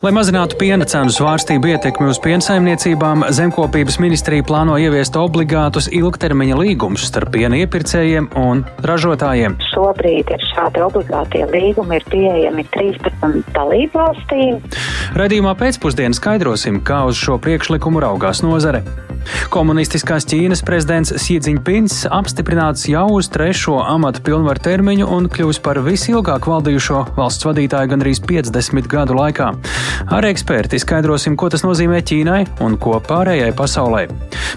Lai mazinātu piena cenu svārstību ietekmi uz piensaimniecībām, Zemkopības ministrija plāno ieviest obligātus ilgtermiņa līgumus starp piena iepirkējiem un ražotājiem. Šobrīd ir šādi obligātie līgumi, ir pieejami 13 dalību valstīm. Radījumā pēcpusdienā skaidrosim, kā uz šo priekšlikumu raugās nozare. Komunistiskās Ķīnas prezidents Siedziņpins apstiprināts jau uz trešo amata pilnvaru termiņu un kļūs par visilgāk valdījušo valsts vadītāju gandrīz 50 gadu laikā. Ar eksperti skaidrosim, ko tas nozīmē Ķīnai un ko pārējai pasaulē.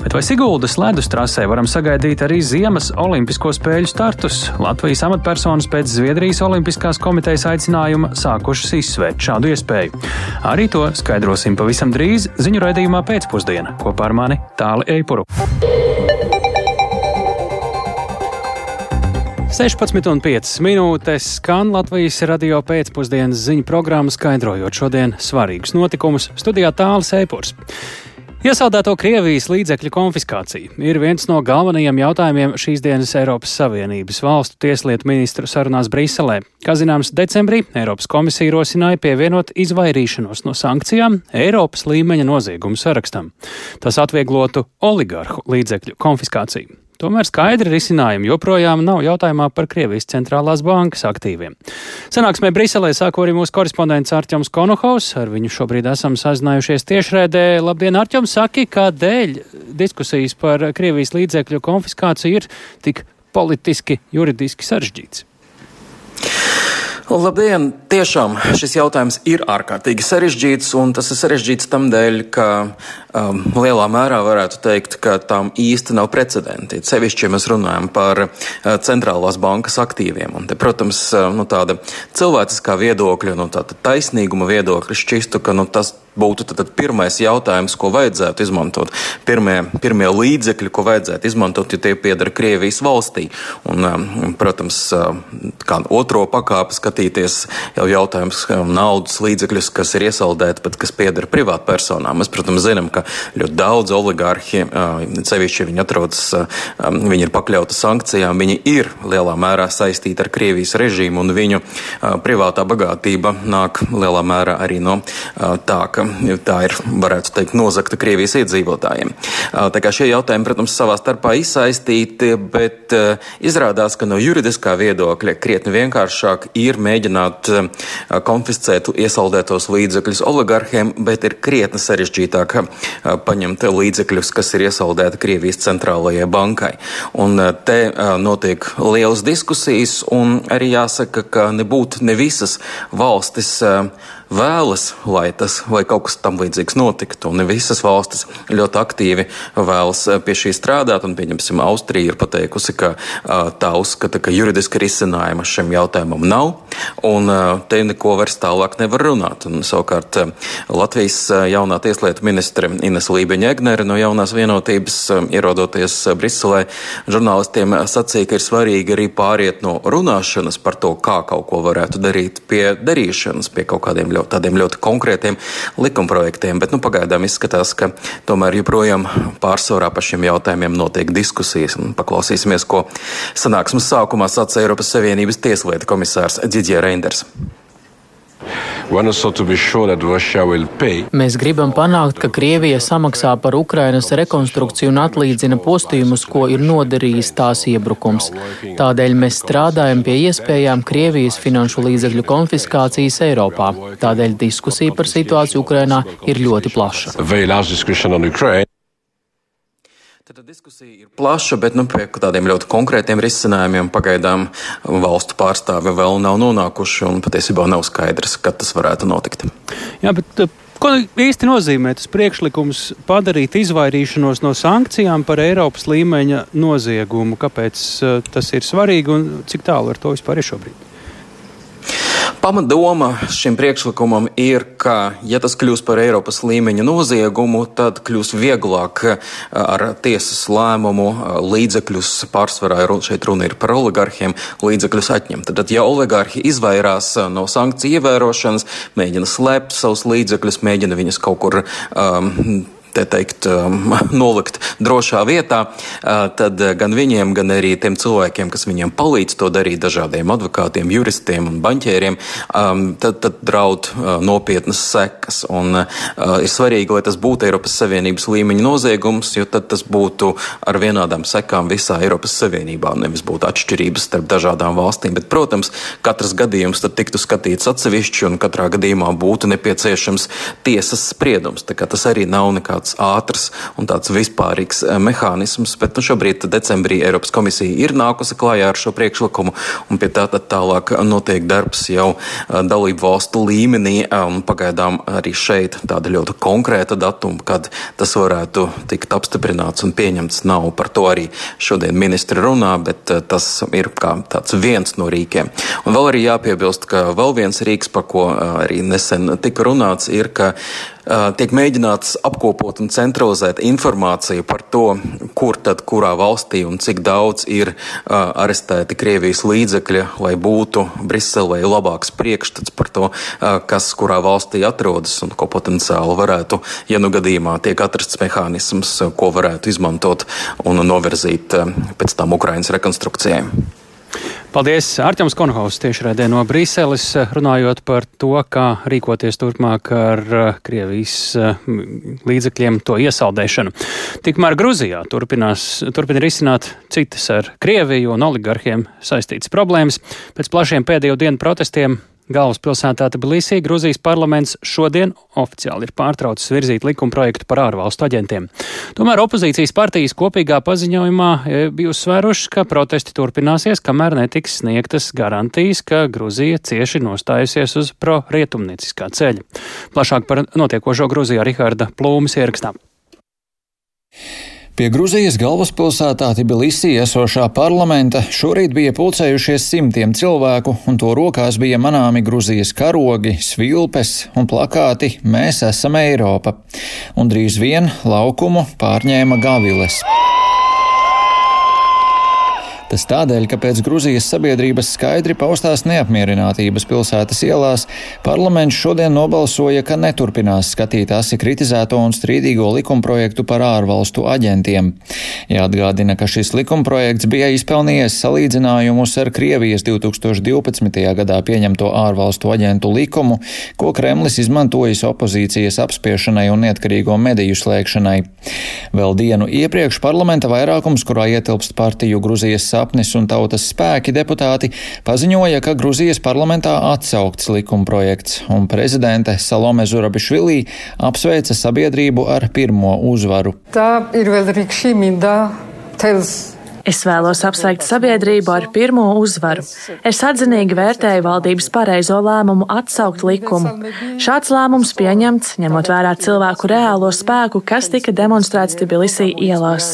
Bet vai Siguldas ledus trasē varam sagaidīt arī ziemas olimpisko spēļu startus? Latvijas amatpersonas pēc Zviedrijas Olimpiskās komitejas aicinājuma sākušas izsvērt šādu iespēju. Arī to skaidrosim pavisam drīz ziņu raidījumā pēcpusdienā kopā ar mani Tāli Eipuru. 16,5 minūtes skan Latvijas radio pēcpusdienas ziņu programma, skaidrojot šodien svarīgus notikumus. Studijā tālāk Eipurs. Iesaldēto Krievijas līdzekļu konfiskācija ir viens no galvenajiem jautājumiem šīs dienas Eiropas Savienības valstu tieslietu ministru sarunās Briselē. Kā zināms, decembrī Eiropas komisija rosināja pievienot izvairīšanos no sankcijām Eiropas līmeņa noziegumu sarakstam. Tas atvieglotu oligarhu līdzekļu konfiskāciju. Tomēr skaidri risinājumi joprojām nav jautājumā par Krievijas centrālās bankas aktīviem. Sanāksmē Briselē sāko arī mūsu korespondents Arķems Konohaus. Ar viņu šobrīd esam sazinājušies tiešrēdē. Labdien, Arķems, saki, kādēļ diskusijas par Krievijas līdzekļu konfiskāciju ir tik politiski, juridiski sarežģīts? Labdien! Tiešām šis jautājums ir ārkārtīgi sarežģīts, un tas ir sarežģīts tam dēļ, ka um, lielā mērā varētu teikt, ka tam īsti nav precedenti. Sevišķi, ja mēs runājam par uh, centrālās bankas aktīviem. Un te, protams, uh, nu, tāda cilvēciskā viedokļa, nu, tāda taisnīguma viedokļa šķistu, ka nu, tas būtu tad, tad pirmais jautājums, ko vajadzētu izmantot. Pirmie, pirmie līdzekļi, ko vajadzētu izmantot, ja tie pieder Krievijas valstī. Un, um, protams, uh, kā otro pakāpi skatīties jau jautājums um, naudas līdzekļus, kas ir iesaldēti, bet kas pieder privātpersonām. Mēs, protams, zinām, ka ļoti daudz oligārhi, uh, sevišķi viņi atrodas, uh, um, viņi ir pakļauti sankcijām, viņi ir lielā mērā saistīti ar Krievijas režīmu un viņu privātā bagātība nāk lielā mērā arī no tā, ka ka tā ir, varētu teikt, nozakta Krievijas iedzīvotājiem. Tā kā šie jautājumi, protams, savā starpā izsaistīti, bet izrādās, ka no juridiskā viedokļa krietni vienkāršāk ir mēģināt konfiscēt iesaldētos līdzekļus oligarhiem, bet ir krietni sarežģītāk paņemt līdzekļus, kas ir iesaldēti Krievijas centrālajai bankai. Un te notiek lielas diskusijas, un arī jāsaka, ka nebūtu ne visas valstis vēlas, lai tas vai kaut kas tam līdzīgs notiktu. Un visas valstis ļoti aktīvi vēlas eh, pie šī strādāt. Un, pieņemsim, Austrija ir pateikusi, ka uh, tā uzskata, ka juridiska risinājuma šim jautājumam nav. Un uh, te neko vairs tālāk nevar runāt. Un, savukārt Latvijas jaunā tieslietu ministre Ines Lībeņa Egnere no jaunās vienotības ierodoties Briselē žurnālistiem sacīja, ka ir svarīgi arī pāriet no runāšanas par to, kā kaut ko varētu darīt, pie darīšanas, pie kaut kādiem ļoti, tādiem ļoti konkrētiem likumprojektiem. Bet nu, pagaidām izskatās, ka tomēr joprojām pārsvarā par šiem jautājumiem notiek diskusijas. Paklausīsimies, ko sanāksmes sākumā sacīja Eiropas Savienības tieslietu komisārs Didier Reinders. Mēs gribam panākt, ka Krievija samaksā par Ukrainas rekonstrukciju un atlīdzina postījumus, ko ir nodarījis tās iebrukums. Tādēļ mēs strādājam pie iespējām Krievijas finanšu līdzekļu konfiskācijas Eiropā. Tādēļ diskusija par situāciju Ukrainā ir ļoti plaša. Tad diskusija ir plaša, bet nu, pie tādiem ļoti konkrētiem risinājumiem pagaidām valstu pārstāvi vēl nav nonākuši un patiesībā nav skaidrs, kad tas varētu notikt. Jā, bet uh, ko īsti nozīmē tas priekšlikums padarīt izvairīšanos no sankcijām par Eiropas līmeņa noziegumu? Kāpēc uh, tas ir svarīgi un cik tālu ar to vispār ir šobrīd? Pamatdoma šim priekšlikumam ir, ka, ja tas kļūs par Eiropas līmeņa noziegumu, tad kļūs vieglāk eh, ar tiesas lēmumu eh, līdzekļus, pārsvarā šeit runa ir par oligarhiem, līdzekļus atņemt. Tad, ja oligarhi izvairās eh, no sankciju ievērošanas, mēģina slēpt savus līdzekļus, mēģina viņus kaut kur um, te teikt, um, nolikt drošā vietā, uh, tad gan viņiem, gan arī tiem cilvēkiem, kas viņiem palīdz to darīt, dažādiem advokātiem, juristiem un baņķieriem, um, tad, tad draud uh, nopietnas sekas. Un ir svarīgi, lai tas būtu Eiropas Savienības līmeņa noziegums, jo tad tas būtu ar vienādām sekām visā Eiropas Savienībā, nevis būtu atšķirības starp dažādām valstīm. Bet, protams, katrs gadījums tad tiktu skatīts atsevišķi un katrā gadījumā būtu nepieciešams tiesas spriedums. Tas arī nav nekāds ātrs un tāds vispārīgs eh, mehānisms, bet nu, šobrīd decembrī Eiropas komisija ir nākusi klājā ar šo priekšlikumu, un pie tā tālāk notiek darbs jau eh, dalību valstu līmenī, eh, un pagaidām arī šeit tāda ļoti konkrēta datuma, kad tas varētu tikt apstiprināts un pieņemts nav. Par to arī šodien ministri runā, bet tas ir kā tāds viens no rīkiem. Un vēl arī jāpiebilst, ka vēl viens rīks, par ko arī nesen tika runāts, ir, ka tiek mēģināts apkopot un centralizēt informāciju par to, kur tad kurā valstī un cik daudz ir arestēti Krievijas līdzekļi, lai būtu Briselē labāks priekšstats par to, kas kurā valstī atrodas un ko potenciāli varētu, ja nu gadījumā tiek atrasts mehānisms, ko varētu izmantot un novirzīt pēc tam Ukrainas rekonstrukcijai. Paldies, Arķems Konhaus, tiešraidē no Brīseles, runājot par to, kā rīkoties turpmāk ar eh, Krievijas eh, līdzekļiem to iesaldēšanu. Tikmēr Gruzijā turpinās, turpina risināt citas ar Krieviju un oligarhiem saistītas problēmas. Pēc plašiem pēdējo dienu protestiem Galvaspilsētā Tbilisī Gruzijas parlaments šodien oficiāli ir pārtraucis virzīt likumprojektu par ārvalstu aģentiem. Tomēr opozīcijas partijas kopīgā paziņojumā e, bija uzsvērušas, ka protesti turpināsies, kamēr netiks sniegtas garantijas, ka Gruzija cieši nostājusies uz pro-rietumnieciskā ceļa. Plašāk par notiekošo Gruzijā Riharda Plūmas ierakstā. Pie Gruzijas galvaspilsētā Tbilisī esošā parlamenta šorīt bija pulcējušies simtiem cilvēku, un to rokās bija manāmi Gruzijas karogi, svilpes un plakāti Mēs esam Eiropa, un drīz vien laukumu pārņēma gaviles. Tas tādēļ, ka pēc Gruzijas sabiedrības skaidri paustās neapmierinātības pilsētas ielās parlaments šodien nobalsoja, ka neturpinās skatīt asi kritizēto un strīdīgo likumprojektu par ārvalstu aģentiem. Jāatgādina, ka šis likumprojekts bija izpelnījies salīdzinājumus ar Krievijas 2012. gadā pieņemto ārvalstu aģentu likumu, ko Kremlis izmantojis opozīcijas apspiešanai un neatkarīgo mediju slēgšanai. Vēl dienu iepriekš parlamenta vairākums, kurā ietilpst partiju Gruzijas sapnis un tautas spēki deputāti paziņoja, ka Gruzijas parlamentā atsaukts likumprojekts, un prezidente Salome Zurabišvilī apsveica sabiedrību ar pirmo uzvaru. Tā ir vēl rīkšķīmī, da, tels Es vēlos apsveikt sabiedrību ar pirmo uzvaru. Es atzinīgi vērtēju valdības pareizo lēmumu atsaukt likumu. Šāds lēmums pieņemts, ņemot vērā cilvēku reālo spēku, kas tika demonstrēts Tbilisī ielās.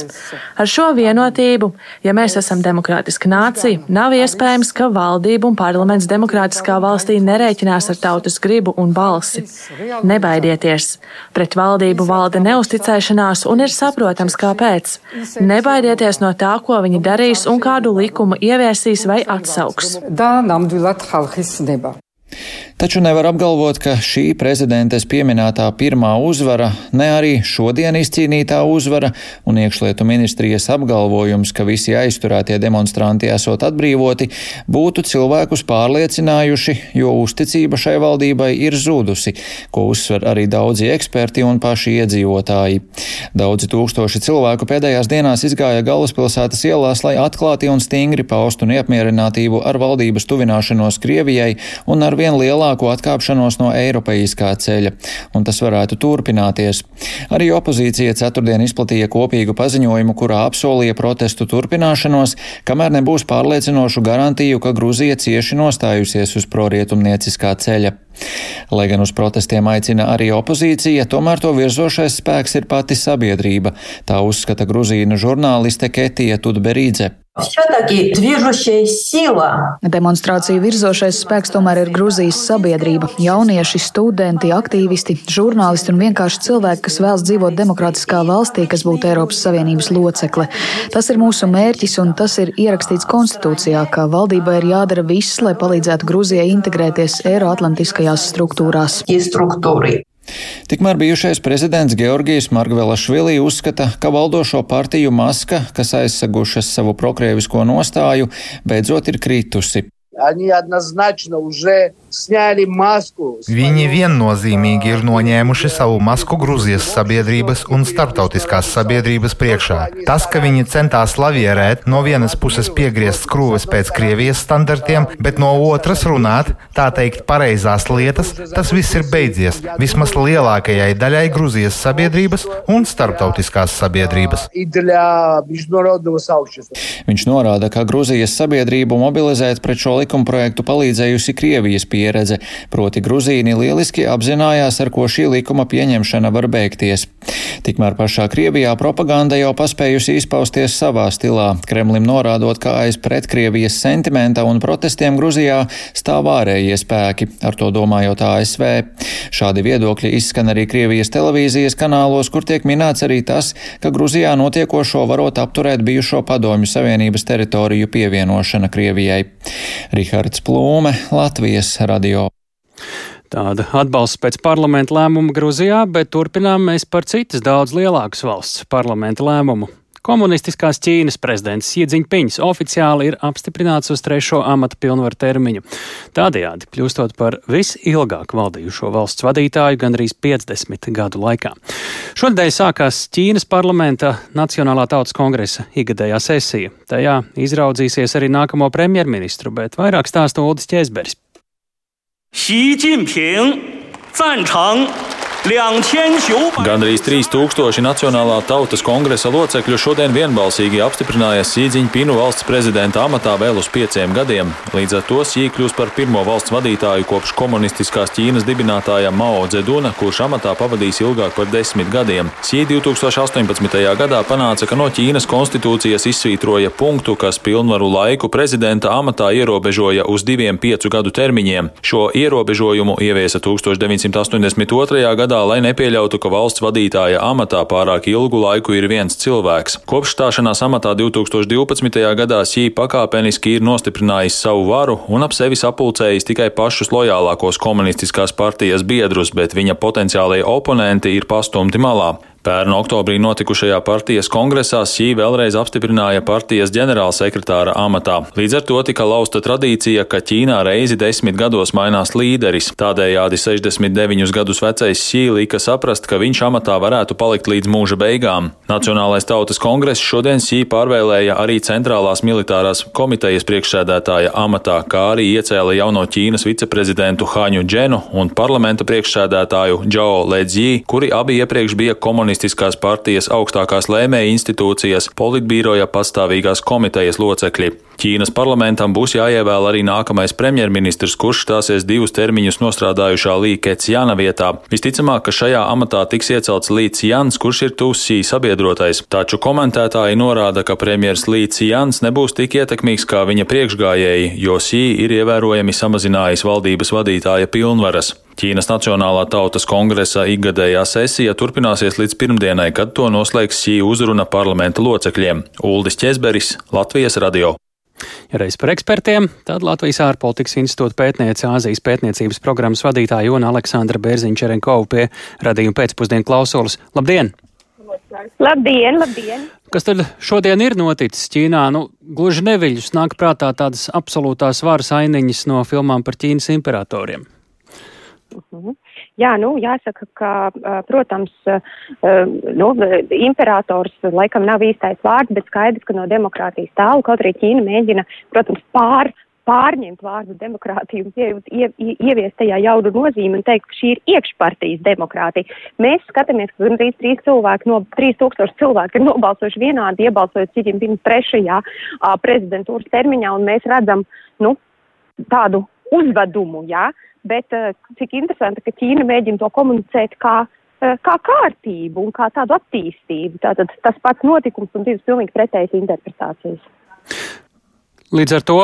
Ar šo vienotību, ja mēs esam demokrātiska nācija, nav iespējams, ka valdība un parlaments demokrātiskā valstī nerēķinās ar tautas gribu un balsi. Nebaidieties! Pret valdību valda neusticēšanās un ir saprotams, kāpēc. Nebaidieties no tā, ko viņi darīs un kādu likumu ieviesīs vai atsauks. Taču nevar apgalvot, ka šī prezidentes pieminētā pirmā uzvara, ne arī šodien izcīnītā uzvara un iekšlietu ministrijas apgalvojums, ka visi aizturētie demonstranti esot atbrīvoti, būtu cilvēkus pārliecinājuši, jo uzticība šai valdībai ir zudusi, ko uzsver arī daudzi eksperti un paši iedzīvotāji. Daudzi tūkstoši cilvēku pēdējās dienās izgāja galvaspilsētas ielās, lai atklāti un stingri paustu neapmierinātību ar valdības tuvināšanos Krievijai un ar vien lielāku lielāku atkāpšanos no eiropeiskā ceļa, un tas varētu turpināties. Arī opozīcija ceturtdien izplatīja kopīgu paziņojumu, kurā apsolīja protestu turpināšanos, kamēr nebūs pārliecinošu garantiju, ka Gruzija cieši nostājusies uz prorietumnieciskā ceļa. Lai gan uz protestiem aicina arī opozīcija, tomēr to virzošais spēks ir pati sabiedrība, tā uzskata Gruzīnu žurnāliste Ketija Tudberīdze. Все-таки движущая сила. Demonstrāciju virzošais spēks tomēr ir Gruzijas sabiedrība. Jaunieši, studenti, aktīvisti, žurnālisti un vienkārši cilvēki, kas vēlas dzīvot demokrātiskā valstī, kas būtu Eiropas Savienības locekle. Tas ir mūsu mērķis un tas ir ierakstīts konstitūcijā, ka valdībai ir jādara viss, lai palīdzētu Gruzijai integrēties Eiroatlantiskajās struktūrās. Struktūri. Tikmēr bijušais prezidents Georgijs Margvelašvili uzskata, ka valdošo partiju maska, kas aizsagušas savu prokrievisko nostāju, beidzot ir kritusi. Они однозначно уже sņēli masku. Viņi viennozīmīgi ir noņēmuši savu masku Grūzijas sabiedrības un starptautiskās sabiedrības priekšā. Tas, ka viņi centās lavierēt, no vienas puses piegriezt skrūves pēc Krievijas standartiem, bet no otras runāt, tā teikt, pareizās lietas, tas viss ir beidzies vismaz lielākajai daļai Grūzijas sabiedrības un starptautiskās sabiedrības. Viņš norāda, ka Grūzijas sabiedrību mobilizēt pret šo likumprojektu palīdzējusi Krievijas pieredze, proti Gruzīni lieliski apzinājās, ar ko šī likuma pieņemšana var beigties. Tikmēr pašā Krievijā propaganda jau paspējusi izpausties savā stilā, Kremlim norādot, ka aiz pretkrievijas sentimenta un protestiem Gruzijā stāv ārējie spēki, ar to domājot ASV. Šādi viedokļi izskan arī Krievijas televīzijas kanālos, kur tiek minēts arī tas, ka Gruzijā notiekošo varot apturēt bijušo padomju Savienības teritoriju pievienošana Krievijai. Rihards Plūme, Latvijas radio. Tāda atbalsts pēc parlamenta lēmuma Gruzijā, bet turpinām mēs par citas daudz lielākas valsts parlamenta lēmumu. Komunistiskās Ķīnas prezidents Siedziņpiņš oficiāli ir apstiprināts uz trešo amata pilnvaru termiņu. Tādējādi kļūstot par visilgāk valdījušo valsts vadītāju gandrīz 50 gadu laikā. Šodien sākās Ķīnas parlamenta Nacionālā tautas kongresa ikgadējā sesija. Tajā izraudzīsies arī nākamo premjerministru, bet vairāk stāsta Ulris Čēzbergs. Xi Jinping 赞成 Gandrīz 3000 Nacionālā tautas kongresa locekļu šodien vienbalsīgi apstiprināja Sīdziņpinu valsts prezidenta amatā vēl uz pieciem gadiem. Līdz ar to Sī kļūs par pirmo valsts vadītāju kopš komunistiskās Ķīnas dibinātāja Mao Dzeduna, kurš amatā pavadīs ilgāk par desmit gadiem. Sī 2018. gadā panāca, ka no Ķīnas konstitūcijas izsvītroja punktu, kas pilnvaru laiku prezidenta amatā ierobežoja uz diviem piecu gadu termiņiem. Šo ierobežojumu ieviesa 1982. gadā gadā, lai nepieļautu, ka valsts vadītāja amatā pārāk ilgu laiku ir viens cilvēks. Kopš stāšanās amatā 2012. gadā Sī pakāpeniski ir nostiprinājis savu varu un ap sevi sapulcējis tikai pašus lojālākos komunistiskās partijas biedrus, bet viņa potenciālie oponenti ir pastumti malā. Pērn oktobrī notikušajā partijas kongresā Sī vēlreiz apstiprināja partijas ģenerālsekretāra amatā. Līdz ar to tika lausta tradīcija, ka Ķīnā reizi desmit gados mainās līderis. Tādējādi 69 gadus vecais Sī lika saprast, ka viņš amatā varētu palikt līdz mūža beigām. Nacionālais tautas kongress šodien Sī pārvēlēja arī centrālās militārās komitejas priekšsēdētāja amatā, kā arī iecēla jauno Ķīnas viceprezidentu Haņu Dženu un parlamenta priekšsēdētāju Džao Ledzī, kuri abi iepriekš bija komunistiski komunistiskās partijas augstākās lēmēja institūcijas, politbīroja pastāvīgās komitejas locekļi. Ķīnas parlamentam būs jāievēl arī nākamais premjerministrs, kurš stāsies divus termiņus nostrādājušā Lī Ketsjana vietā. Visticamāk, ka šajā amatā tiks iecelts Līts Jans, kurš ir Tusī sabiedrotais, taču komentētāji norāda, ka premjers Līts Jans nebūs tik ietekmīgs kā viņa priekšgājēji, jo Sī ir ievērojami samazinājis valdības vadītāja pilnvaras. Ķīnas Nacionālā tautas kongresa ikgadējā sesija turpināsies līdz pirmdienai, kad to noslēgs šī uzruna parlamenta locekļiem - Uldis Česberis, Latvijas radio. Ja reiz par ekspertiem, tad Latvijas ārpolitikas institūta pētniece Āzijas pētniecības programmas vadītāja Jona Aleksandra Bērziņčerenkova pie radījuma pēcpusdienu klausulas. Labdien! Labdien, labdien! Kas tad šodien ir noticis Ķīnā? Nu, gluži neviļus nāk prātā tādas absolūtās varas ainiņas no filmām par Ķīnas imperatoriem. Mhm. Jā, nu, jāsaka, ka, protams, nu, imperators laikam nav īstais vārds, bet skaidrs, ka no demokrātijas tālu, kaut arī Ķīna mēģina, protams, pār, pārņemt vārdu demokrātiju ie, ie, ieviest tajā jaunu nozīmi un teikt, ka šī ir iekšpartijas demokrātija. Mēs skatāmies, ka gandrīz trīs cilvēki no 3000 cilvēku ir nobalsojuši vienādi, iebalsojot citiem pirms trešajā prezidentūras termiņā, un mēs redzam, nu, tādu uzvedumu, jā. Ja? Bet uh, cik interesanti, ka Ķīna mēģina to komunicēt kā, uh, kā kārtību un kā tādu attīstību. Tātad tas pats notikums un divas pilnīgi pretējas interpretācijas. Līdz ar to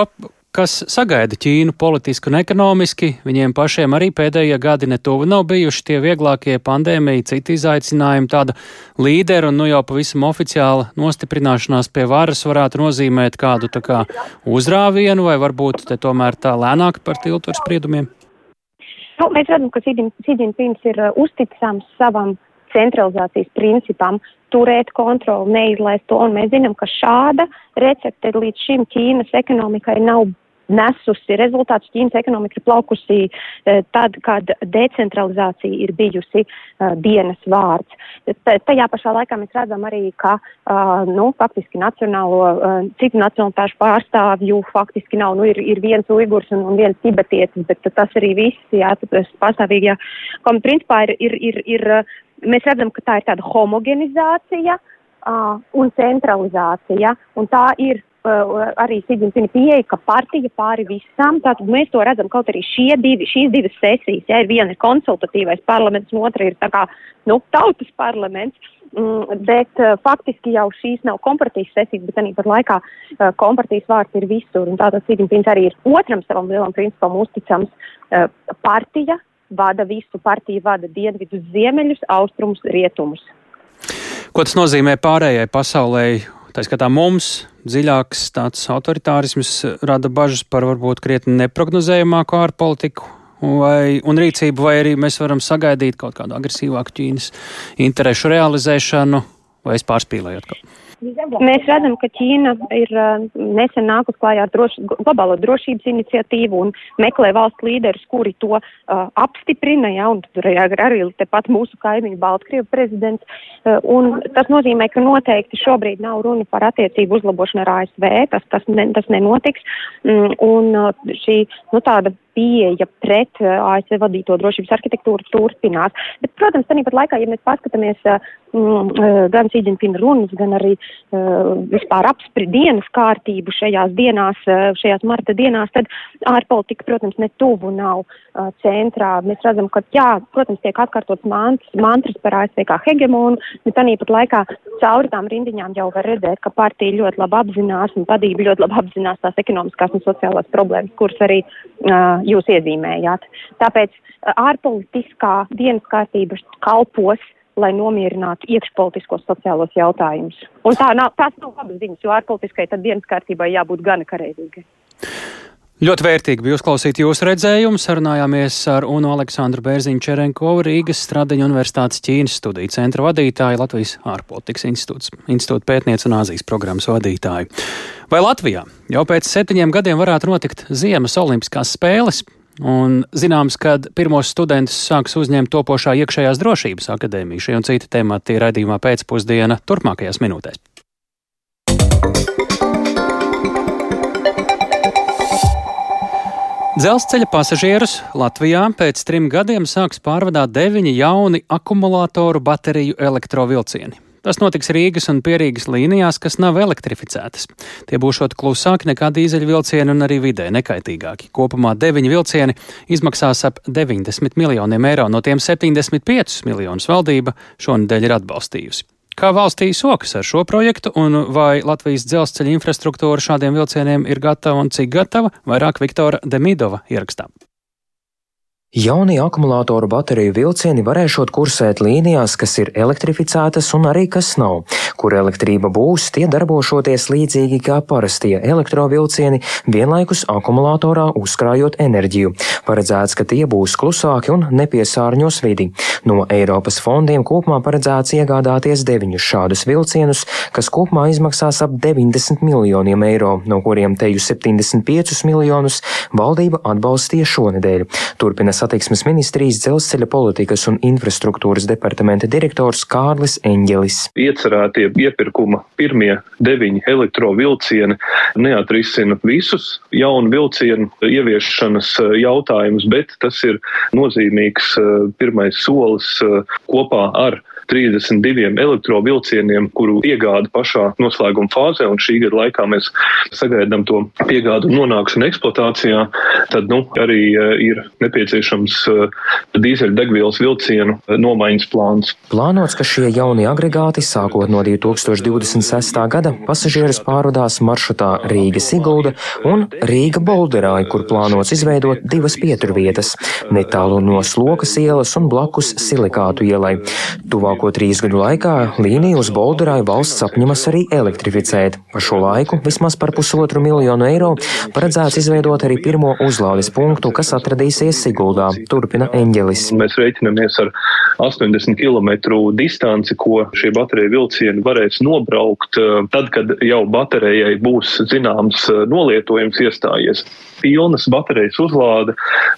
kas sagaida Ķīnu politiski un ekonomiski. Viņiem pašiem arī pēdējie gadi netuvu nav bijuši tie vieglākie pandēmija, citi izaicinājumi. Tāda līdera un nu jau pavisam oficiāla nostiprināšanās pie varas varētu nozīmēt kādu kā uzrāvienu vai varbūt te tomēr tā lēnāk par tiltu ar spriedumiem. Nu, mēs redzam, ka Sīdņpins ir uh, uzticams savam centralizācijas principam, turēt kontroli, neizlaist to, un mēs zinām, ka šāda recepte līdz šim Ķīnas ekonomikai nav nesusi rezultātus. Ķīnas ekonomika ir plaukusi uh, tad, kad decentralizācija ir bijusi uh, dienas vārds. Tajā pašā laikā mēs redzam arī, ka uh, nu, faktiski nacionālo, citu nacionalitāšu pārstāvju faktiski nav. Nu, ir, ir viens uigurs un, un viens tibetietis, bet tas arī viss, jā, tas pastāvīgi, jā. Kom, principā ir, ir, ir, ir, mēs redzam, ka tā ir tāda homogenizācija uh, un centralizācija, un tā ir arī Sigūna pieeja, ka partija pāri visam, tātad mēs to redzam, kaut arī šie divi, šīs divas sesijas, ja ir viena ir konsultatīvais parlaments, un otra ir tā kā, nu, tautas parlaments, mm, bet uh, faktiski jau šīs nav kompartijas sesijas, bet arī pat laikā uh, kompartijas vārds ir visur, un tātad Sigūna arī ir otram savam lielam principam uzticams uh, partija, vada visu, partija vada dienvidus, ziemeļus, austrumus, rietumus. Ko tas nozīmē pārējai pasaulē Tā skatā mums dziļāks tāds autoritārisms rada bažas par varbūt krietni neprognozējumāku ārpolitiku vai, un rīcību, vai arī mēs varam sagaidīt kaut kādu agresīvāku Ķīnas interešu realizēšanu, vai es pārspīlēju atkal? Mēs redzam, ka Ķīna ir uh, nesen nākus klājā ar droši, globālo drošības iniciatīvu un meklē valsts līderus, kuri to uh, apstiprina, ja, un tur arī, arī tepat mūsu kaimiņu Baltkrievu prezidents. Uh, un tas nozīmē, ka noteikti šobrīd nav runa par attiecību uzlabošanu ar ASV, tas, tas, ne, tas nenotiks. Mm, un uh, šī, nu, tāda pieeja pret uh, ASV vadīto drošības arhitektūru turpinās. Bet, protams, tāpat laikā, ja mēs paskatāmies uh, gan Sīdņpina runas, gan arī uh, vispār apspri dienas kārtību šajās dienās, uh, šajās marta dienās, tad ārpolitika, protams, ne tuvu nav uh, centrā. Mēs redzam, ka, jā, protams, tiek atkārtots mantras, par ASV kā hegemonu, bet tāpat laikā cauri tām rindiņām jau var redzēt, ka partija ļoti labi apzinās un vadība ļoti labi apzinās tās ekonomiskās un sociālās problēmas, kuras arī uh, jūs iezīmējāt. Tāpēc ārpolitiskā dienas kārtība kalpos lai nomierinātu iekšpolitiskos sociālos jautājumus. Un tā nav, tās nav labas ziņas, jo ārpolitiskai tad dienas kārtībai jābūt gana kareizīgai. Ļoti vērtīgi bija uzklausīt jūsu redzējumu. Sarunājāmies ar UNO Aleksandru Bērziņu Čerenkovu, Rīgas Stradiņu Universitātes Ķīnas studiju centra vadītāju, Latvijas ārpolitikas institūts, institūta pētniece un Āzijas programmas vadītāju. Vai Latvijā jau pēc septiņiem gadiem varētu notikt Ziemas Olimpiskās spēles? Un zināms, ka pirmos studentus sāks uzņemt topošā iekšējās drošības akadēmija. Šie un citi temati ir raidījumā pēcpusdiena turpmākajās minūtēs. Dzelzceļa pasažierus Latvijā pēc trim gadiem sāks pārvadāt deviņi jauni akumulātoru bateriju elektrovilcieni. Tas notiks Rīgas un Pierīgas līnijās, kas nav elektrificētas. Tie būšot klusāki nekā dīzeļvilcieni un arī vidē nekaitīgāki. Kopumā deviņi vilcieni izmaksās ap 90 miljoniem eiro, no tiem 75 miljonus valdība šonadēļ ir atbalstījusi. Kā valstī sokas ar šo projektu un vai Latvijas dzelzceļa infrastruktūra šādiem vilcieniem ir gatava un cik gatava, vairāk Viktora Demidova ierakstā. Jaunie akumulātoru bateriju vilcieni varēšot kursēt līnijās, kas ir elektrificētas un arī kas nav. Kur elektrība būs, tie darbošoties līdzīgi kā parastie elektrovilcieni, vienlaikus akumulātorā uzkrājot enerģiju. Paredzēts, ka tie būs klusāki un nepiesārņos vidi. No Eiropas fondiem kopumā paredzēts iegādāties deviņus šādus vilcienus, kas kopumā izmaksās ap 90 miljoniem eiro, no kuriem teju 75 miljonus valdība atbalstīja šonedēļ. Turpina satiksmes ministrijas dzelzceļa politikas un infrastruktūras departamenta direktors Kārlis Eņģelis. Iecerētie iepirkuma pirmie deviņi elektrovilcieni neatrisina visus jaunu vilcienu ieviešanas eh, jautājumus, bet tas ir nozīmīgs eh, pirmais solis eh, kopā ar 32 elektrovilcieniem, kuru piegāda pašā noslēguma fāzē, un šī gada laikā mēs sagaidām to piegādu nonākšanu eksploatācijā, tad nu, arī eh, ir nepieciešams eh, dīzeļdegvielas vilcienu eh, nomaiņas plāns. Plānots, ka šie jaunie agregāti sākot no 2026. gada pasažierus pārvadās maršrutā Rīga-Sigulda un Rīga-Bolderāja, kur plānots izveidot divas pieturvietas - netālu no Slokas ielas un blakus Silikātu ielai. Tuvāk Tuvāko trīs gadu laikā līniju uz Bolderāju valsts apņemas arī elektrificēt. Pa šo laiku vismaz par pusotru miljonu eiro paredzēts izveidot arī pirmo uzlādes punktu, kas atradīsies Siguldā, turpina Eņģelis. Mēs rēķinamies ar 80 km distanci, ko šie bateriju vilcieni varēs nobraukt, tad, kad jau baterijai būs zināms nolietojums iestājies. Pilnas baterijas uzlāde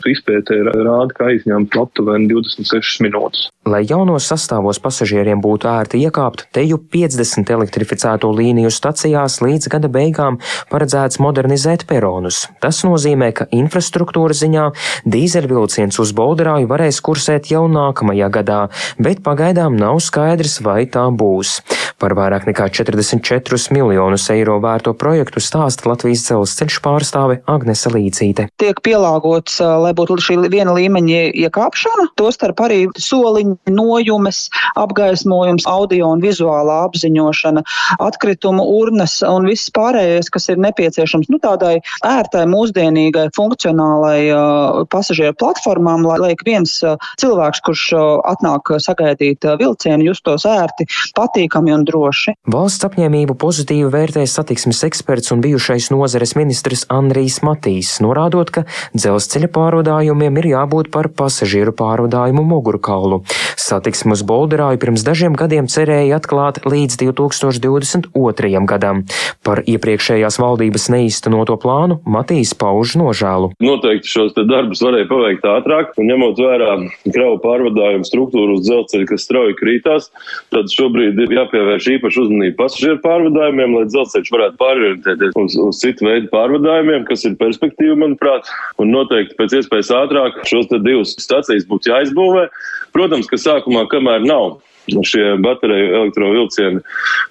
izpētē rāda, ka aizņemt aptuveni 26 minūtes. Lai jaunos sastāvos pasažieriem būtu ērti iekāpt, teju 50 elektrificēto līniju stacijās līdz gada beigām paredzēts modernizēt peronus. Tas nozīmē, ka infrastruktūra ziņā dīzeļvilciens uz Bolderāju varēs kursēt jau nākamajā gadā, bet pagaidām nav skaidrs, vai tā būs. Par vairāk nekā 44 miljonus eiro vērto projektu stāsta Latvijas dzelzceļš pārstāve Agnese Līcīte. Tiek pielāgots, lai būtu šī viena līmeņa iekāpšana, tostarp arī soliņu nojumes, apgaismojums, audio un vizuālā apziņošana, atkritumu urnas un viss pārējais, kas ir nepieciešams nu, tādai ērtai, mūsdienīgai, funkcionālai uh, pasažieru platformām, lai, lai viens uh, cilvēks, kurš uh, atnāk sagaidīt vilcienu, justos ērti, patīkami un droši. Valsts apņēmību pozitīvi vērtē satiksmes eksperts un bijušais nozares ministrs Andrijs Matīs, norādot, ka dzelzceļa pārvadājumiem ir jābūt par pasažieru pārvadājumu mugurkaulu. Satiksmes bolderāju pirms dažiem gadiem cerēja atklāt līdz 2022. gadam. Par iepriekšējās valdības neīstenoto plānu Matīs pauž nožēlu. Noteikti šos darbus varēja paveikt ātrāk, un ņemot vērā kravu pārvadājumu struktūru uz dzelzceļa, kas strauji krītās, tad šobrīd ir jāpievērš īpaši uzmanība pasažieru pārvadājumiem, lai dzelzceļš varētu pārorientēties uz, uz citu veidu pārvadājumiem, kas ir perspektīva, manuprāt, un noteikti pēc iespējas ātrāk šos divus stacijas būtu jāizbūvē. Protams, ka sākumā, kamēr nav šie bateriju elektrovilcieni,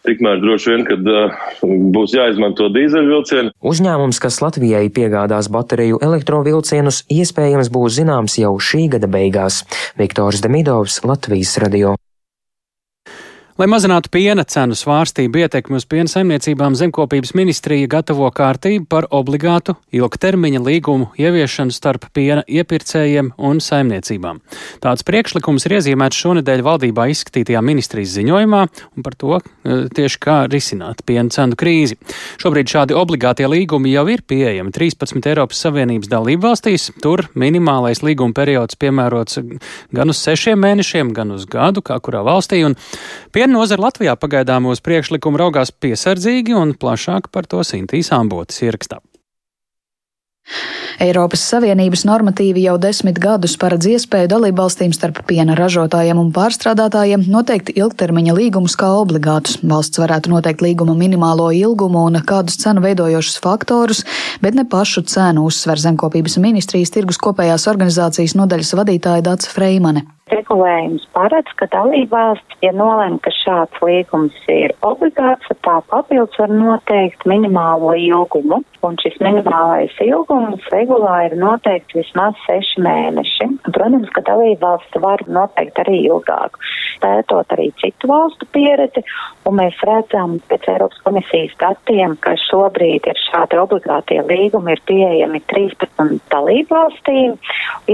tikmēr droši vien, kad uh, būs jāizmanto dīzeļvilcieni. Uzņēmums, kas Latvijai piegādās bateriju elektrovilcienus, iespējams būs zināms jau šī gada beigās. Viktors Demidovs, Latvijas radio. Lai mazinātu piena cenu svārstību ietekmi uz piena saimniecībām, zemkopības ministrija gatavo kārtību par obligātu ilgtermiņa līgumu ieviešanu starp piena iepirkējiem un saimniecībām. Tāds priekšlikums ir iezīmēts šonedēļ valdībā izskatītajā ministrijas ziņojumā un par to e, tieši kā risināt piena cenu krīzi. Šobrīd šādi obligātie līgumi jau ir pieejami 13 Eiropas Savienības dalību valstīs. Tur minimālais līguma periods piemērots gan uz sešiem mēnešiem, gan uz gadu, kā kurā valstī. Piena nozara Latvijā pagaidām uz priekšlikumu raugās piesardzīgi un plašāk par to Sintīs Ambotas ierakstā. Eiropas Savienības normatīvi jau desmit gadus paredz iespēju dalībvalstīm starp piena ražotājiem un pārstrādātājiem noteikt ilgtermiņa līgumus kā obligātus. Valsts varētu noteikt līguma minimālo ilgumu un kādus cenu veidojošus faktorus, bet ne pašu cenu uzsver zemkopības ministrijas tirgus kopējās organizācijas nodaļas vadītāja Dāca Freimane. Regulējums paredz, ka dalībvalsts, ja nolem, ka šāds līgums ir obligāts, tā papildus var noteikt minimālo ilgumu, un šis minimālais ilgums regulā ir noteikts vismaz seši mēneši. Protams, ka dalībvalsts var noteikt arī ilgāk, pētot arī citu valstu pieredzi, un mēs redzam pēc Eiropas komisijas datiem, ka šobrīd ir šādi obligātie līgumi, ir pieejami 13 dalībvalstīm,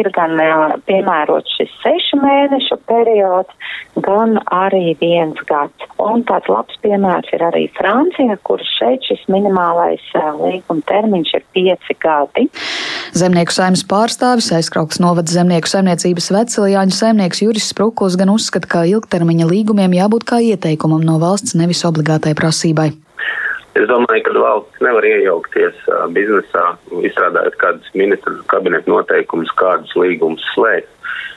ir gan piemērots šis seši mēnešu periods, gan arī viens gads. Un tāds labs piemērs ir arī Francija, kur šeit šis minimālais līguma termiņš ir pieci gadi. Zemnieku saimnes pārstāvis aizkrauks novada zemnieku saimniecības veciliāņu saimnieks Juris Sprukuls gan uzskata, ka ilgtermiņa līgumiem jābūt kā ieteikumam no valsts, nevis obligātai prasībai. Es domāju, ka valsts nevar iejaukties biznesā, izstrādājot kādus ministru kabinetu noteikumus, kādus līgumus slēgt.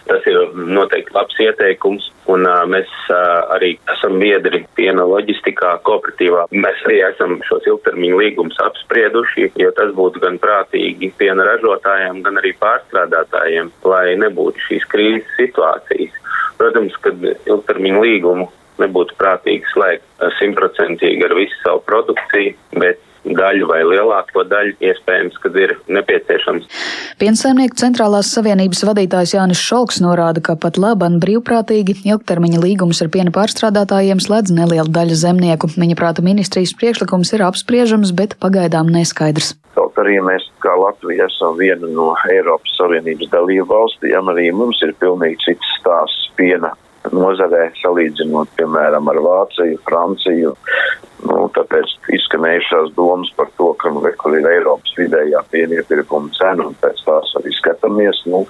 Tas ir noteikti labs ieteikums, un uh, mēs uh, arī esam biedri piena loģistikā, kooperatīvā. Mēs arī esam šos ilgtermiņu līgumus apsprieduši, jo tas būtu gan prātīgi piena ražotājiem, gan arī pārstrādātājiem, lai nebūtu šīs krīzes situācijas. Protams, ka ilgtermiņu līgumu nebūtu prātīgi slēgt simtprocentīgi ar visu savu produkciju, bet daļu vai lielāko daļu iespējams, kad ir nepieciešams. Piensaimnieku centrālās savienības vadītājs Jānis Šalks norāda, ka pat laban brīvprātīgi ilgtermiņa līgumus ar piena pārstrādātājiem slēdz neliela daļa zemnieku. Viņa prāta ministrijas priekšlikums ir apspriežams, bet pagaidām neskaidrs. Kaut arī mēs, kā Latvija, esam viena no Eiropas Savienības dalību valstīm, arī mums ir pilnīgi cits stāsts piena nozarē, salīdzinot, piemēram, ar Vāciju, Franciju. Nu, tāpēc izskanējušās domas par to, ka nu, kur ir Eiropas vidējā piena iepirkuma cena, un pēc tās arī skatāmies. Nu,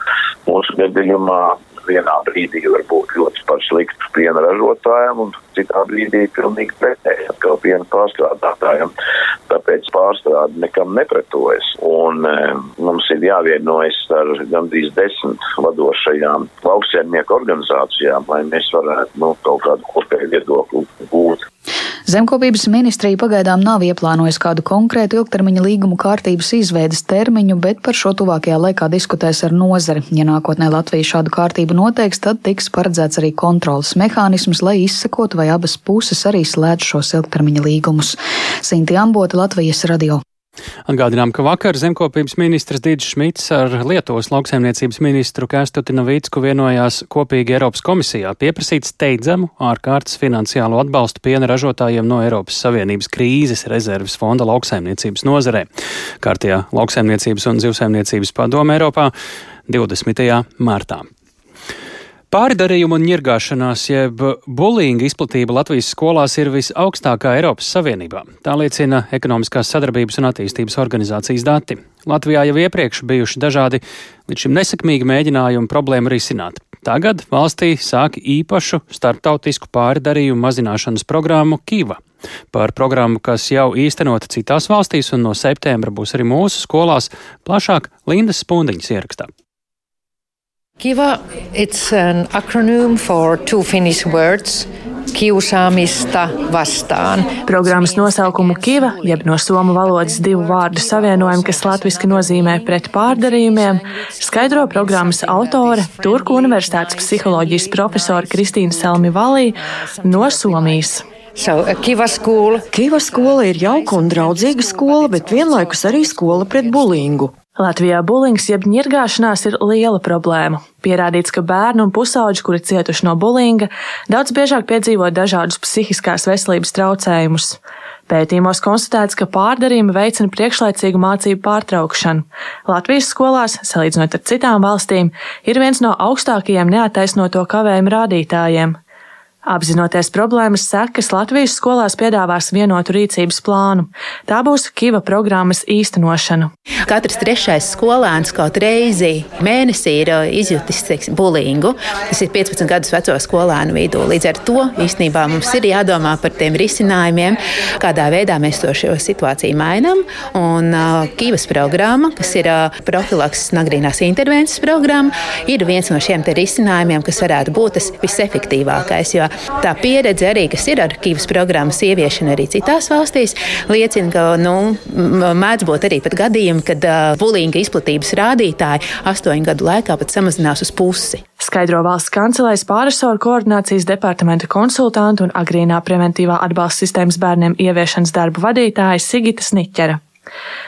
mūsu gadījumā vienā brīdī var būt ļoti par sliktu piena ražotājiem, un citā brīdī pilnīgi pretēji atkal piena pārstrādātājiem. Tāpēc pārstrāde nekam nepretojas. Un e, mums ir jāvienojas ar gandrīz desmit vadošajām lauksiemnieku organizācijām, lai mēs varētu nu, kaut kādu kopēju viedokli gūt. Zemkopības ministrija pagaidām nav ieplānojusi kādu konkrētu ilgtermiņa līgumu kārtības izveidas termiņu, bet par šo tuvākajā laikā diskutēs ar nozari. Ja nākotnē Latvija šādu kārtību noteiks, tad tiks paredzēts arī kontrolas mehānisms, lai izsekotu, vai abas puses arī slēdz šos ilgtermiņa līgumus. Sinti Ambota, Latvijas radio. Atgādinām, ka vakar zemkopības ministrs Dīdžs Šmits ar Lietuvas lauksaimniecības ministru Kēstuti Navīcku vienojās kopīgi Eiropas komisijā pieprasīt steidzamu ārkārtas finansiālo atbalstu piena ražotājiem no Eiropas Savienības krīzes rezerves fonda lauksaimniecības nozarē. Kārtījā lauksaimniecības un zivsaimniecības padome Eiropā 20. martā. Pārdarījuma un ņirgāšanās, jeb bulīnga izplatība Latvijas skolās ir visaugstākā Eiropas Savienībā. Tā liecina ekonomiskās sadarbības un attīstības organizācijas dati. Latvijā jau iepriekš bijuši dažādi līdz šim nesekmīgi mēģinājumi problēmu risināt. Tagad valstī sāk īpašu starptautisku pārdarījumu mazināšanas programmu Kiva. Par programmu, kas jau īstenota citās valstīs un no septembra būs arī mūsu skolās, plašāk Lindas Spundiņas ierakstā. Kiva, it's an acronym for two Finnish words. Kiusaamista vastaan. Programmas nosaukumu Kiva, jeb no somu valodas divu vārdu savienojumu, kas latviski nozīmē pret pārdarījumiem, skaidro programmas autore, Turku Universitātes psiholoģijas profesora Kristīna Selmi Valī no Somijas. So, Kiva skola. Kiva skola ir jauka un draudzīga skola, bet vienlaikus arī skola pret bulingu. Latvijā bulings jeb ņirgāšanās ir liela problēma. Pierādīts, ka bērni un pusauģi, kuri cietuši no bulinga, daudz biežāk piedzīvo dažādus psihiskās veselības traucējumus. Pētījumos konstatēts, ka pārdarījumi veicina priekšlaicīgu mācību pārtraukšanu. Latvijas skolās, salīdzinot ar citām valstīm, ir viens no augstākajiem neataisnoto kavējumu rādītājiem. Apzinoties problēmas sekas, Latvijas skolās piedāvās vienotu rīcības plānu. Tā būs Kiva programmas īstenošana. Katrs trešais skolēns kaut reizi mēnesī ir uh, izjutis teiksim, bulingu. Tas ir 15 gadus veco skolēnu vidū. Līdz ar to īstenībā mums ir jādomā par tiem risinājumiem, kādā veidā mēs to situāciju mainām. Un uh, Kivas programma, kas ir uh, profilakses un agrīnās intervences programma, ir viens no šiem risinājumiem, kas varētu būt tas visefektīvākais. Jo Tā pieredze arī, kas ir ar Kīvas programmas ieviešanu arī citās valstīs, liecina, ka nu, mēdz būt arī gadījumi, kad bulīga izplatības rādītāji astoņu gadu laikā pat samazinās uz pusi. Skaidro valsts kancelēs pārisoru koordinācijas departamenta konsultantu un agrīnā preventīvā atbalsta sistēmas bērniem ieviešanas darbu vadītāja Sigita Sniķera.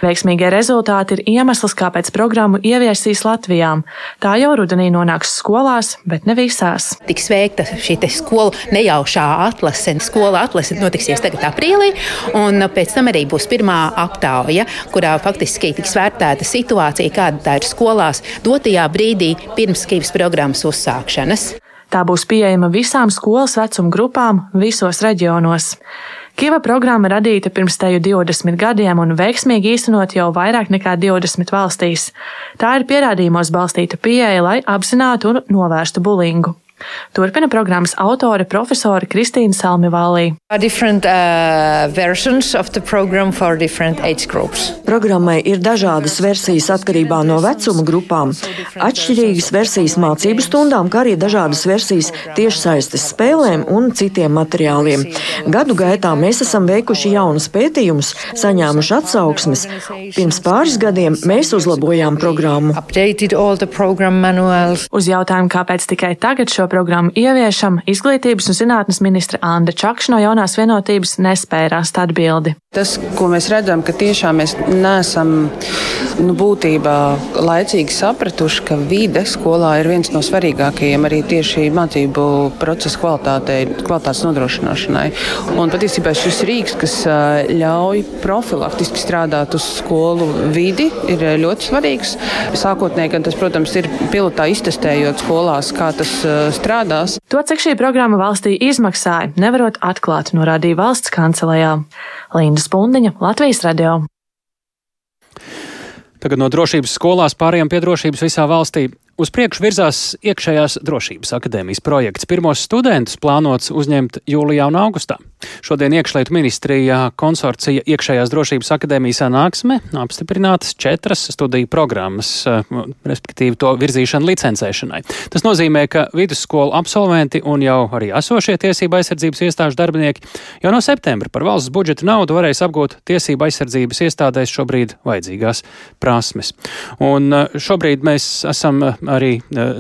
Veiksmīgie rezultāti ir iemesls, kāpēc programmu ieviesīs Latvijā. Tā jau rudenī nonāks skolās, bet ne visās. Tiks veikta šī skolu nejaušā atlase. Skola atlase notiksies tagad aprīlī, un pēc tam arī būs pirmā aptauja, kurā faktiski tiks vērtēta situācija, kāda tā ir skolās dotajā brīdī pirms Kīvas programmas uzsākšanas. Tā būs pieejama visām skolas vecuma grupām visos reģionos. Kiva programma radīta pirms teju 20 gadiem un veiksmīgi īstenot jau vairāk nekā 20 valstīs. Tā ir pierādījumos balstīta pieeja, lai apzinātu un novērstu bulingu. Turpina programmas autore profesore Kristīna Salmivālī. Uh, Programmai ir dažādas versijas atkarībā no vecuma grupām, atšķirīgas versijas mācību stundām, kā arī dažādas versijas tiešsaistes spēlēm un citiem materiāliem. Gadu gaitā mēs esam veikuši jaunus pētījumus, saņēmuši atsauksmes. Pirms pāris gadiem mēs uzlabojām programmu. Uz jautājumu, kāpēc tikai tagad šo programmu ieviešam, izglītības un zinātnes ministra Anna Čakša no jaunās vienotības nespēja rast atbildi. Tas, ko mēs redzam, ka tiešām mēs neesam nu, būtībā laicīgi sapratuši, ka vide skolā ir viens no svarīgākajiem arī tieši mācību procesa kvalitātei, kvalitātes nodrošināšanai. Un patiesībā šis rīks, kas ļauj profilaktiski strādāt uz skolu vidi, ir ļoti svarīgs. Sākotnēji gan tas, protams, ir pilotā iztestējot skolās, kā tas strādās. To, cik šī programma valstī izmaksāja, nevarot atklāt, norādīja valsts kancelējā. Linda Spundiņa, Latvijas radio. Tagad no drošības skolās pārējām pie drošības visā valstī. Uz priekšu virzās iekšējās drošības akadēmijas projekts. Pirmos studentus plānots uzņemt jūlijā un augustā. Šodien iekšlietu ministrijā konsorcija iekšējās drošības akadēmijas sanāksme apstiprinātas četras studiju programmas, eh, respektīvi to virzīšanu licencēšanai. Tas nozīmē, ka vidusskolu absolventi un jau arī esošie tiesība aizsardzības iestāžu darbinieki jau no septembra par valsts budžeta naudu varēs apgūt tiesība aizsardzības iestādēs šobrīd vajadzīgās prasmes. Un eh, šobrīd mēs esam eh, arī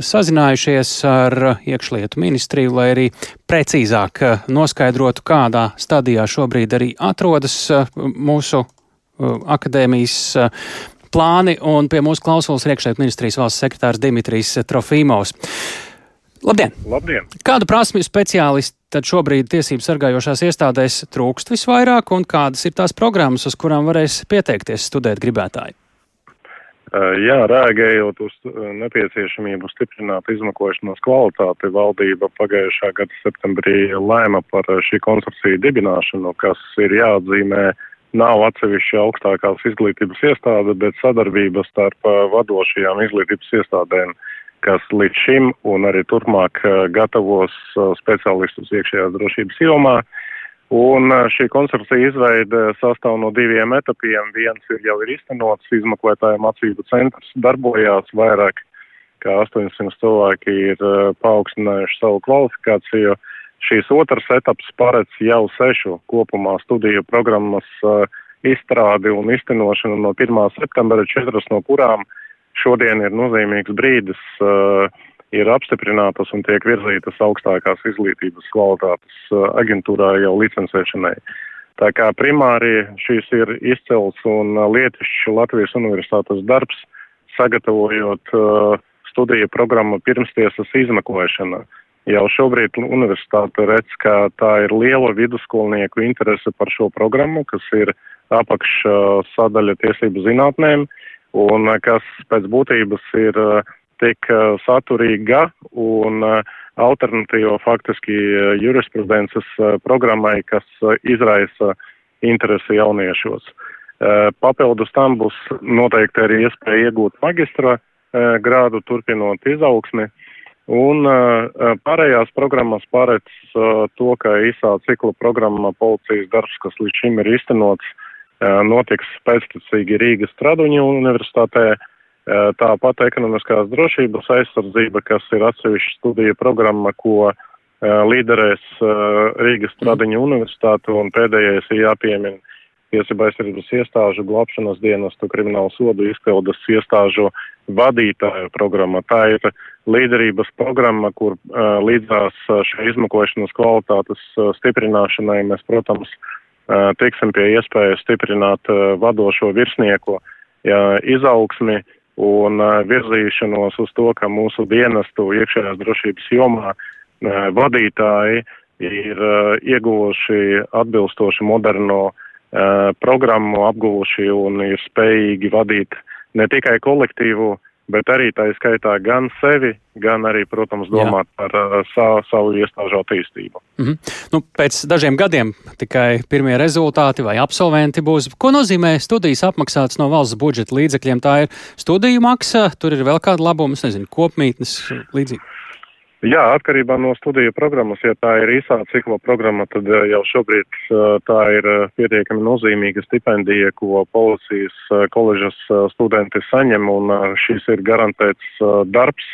sazinājušies ar iekšlietu ministriju, lai arī precīzāk noskaidrotu, kā kādā stadijā šobrīd arī atrodas uh, mūsu akadēmijas plāni, un pie mūsu klausulas iekšējā ministrijas valsts sekretārs Dimitrijs Trofīmovs. Labdien! Labdien! Kādu prasmju speciālisti tad šobrīd tiesību sargājošās iestādēs trūkst visvairāk, un kādas ir tās programmas, uz kurām varēs pieteikties studēt gribētāji? Eh, jā, rēģējot uz eh, nepieciešamību stiprināt izmekošanas kvalitāti, valdība pagājušā gada septembrī lēma par eh, šī konsorcija dibināšanu, kas ir jāatzīmē nav atsevišķa augstākās izglītības iestāde, bet sadarbība starp vadošajām izglītības iestādēm, kas līdz šim un arī turpmāk gatavos speciālistus iekšējās drošības jomā. Uh, Un šī konsorcija izveide sastāv no diviem etapiem. Viens ir jau ir iztenots, izmeklētāju mācību centrs darbojās vairāk kā 800 cilvēki ir paaugstinājuši savu kvalifikāciju. Šīs otrs etaps paredz jau sešu kopumā studiju programmas izstrādi un iztenošanu no 1. septembra, četras no kurām šodien ir nozīmīgs brīdis uh, ir apstiprinātas un tiek virzītas augstākās izglītības kvalitātes uh, aģentūrā jau licencēšanai. Tā kā primāri šīs ir izcels un uh, lietišķs Latvijas universitātes darbs, sagatavojot uh, studiju programmu pirmstiesas izmeklēšana. Jau šobrīd universitāte redz, ka tā ir liela vidusskolnieku interese par šo programmu, kas ir apakš uh, sadaļa tiesību zinātnēm un uh, kas pēc būtības ir uh, tik uh, saturīga un uh, alternatīva faktiski uh, jurisprudences programmai, kas izraisa interesi jauniešos. Papildus tam būs noteikti arī iespēja iegūt magistra grādu, turpinot izaugsmi. Un pārējās programmas paredz to, ka īsā cikla programma policijas darbs, kas līdz šim ir iztenots, notiks pēctecīgi Rīgas Traduņu universitātē, Eh, tāpat ekonomiskās drošības aizsardzība, kas ir atsevišķa studija programma, ko uh, līderēs uh, Rīgas Stradiņa universitāte, un pēdējais ir jāpiemina tiesība aizsardzības iestāžu glābšanas dienestu kriminālu sodu izpildes iestāžu vadītāju programma. Tā ir līderības programma, kur uh, līdzās šai izmeklēšanas kvalitātes uh, stiprināšanai mēs, protams, uh, tiksim pie iespējas stiprināt vadošo virsnieku ja, izaugsmi, un virzīšanos uz to, ka mūsu dienestu iekšējās drošības jomā vadītāji ir ieguvuši atbilstoši moderno programmu, apguvuši un ir spējīgi vadīt ne tikai kolektīvu bet arī tā skaitā gan sevi, gan arī, protams, domāt Jā. par uh, savu, savu iestāžu attīstību. Mm -hmm. nu, pēc dažiem gadiem tikai pirmie rezultāti vai absolventi būs. Ko nozīmē studijas apmaksātas no valsts budžeta līdzekļiem? Tā ir studiju maksa, tur ir vēl kāda labuma, nezinu, kopmītnes līdzīgi. Jā, atkarībā no studiju programmas, ja tā ir īsā cikla programma, tad eh, jau šobrīd eh, tā ir eh, pietiekami nozīmīga stipendija, ko policijas koledžas studenti saņem, un šis ir garantēts darbs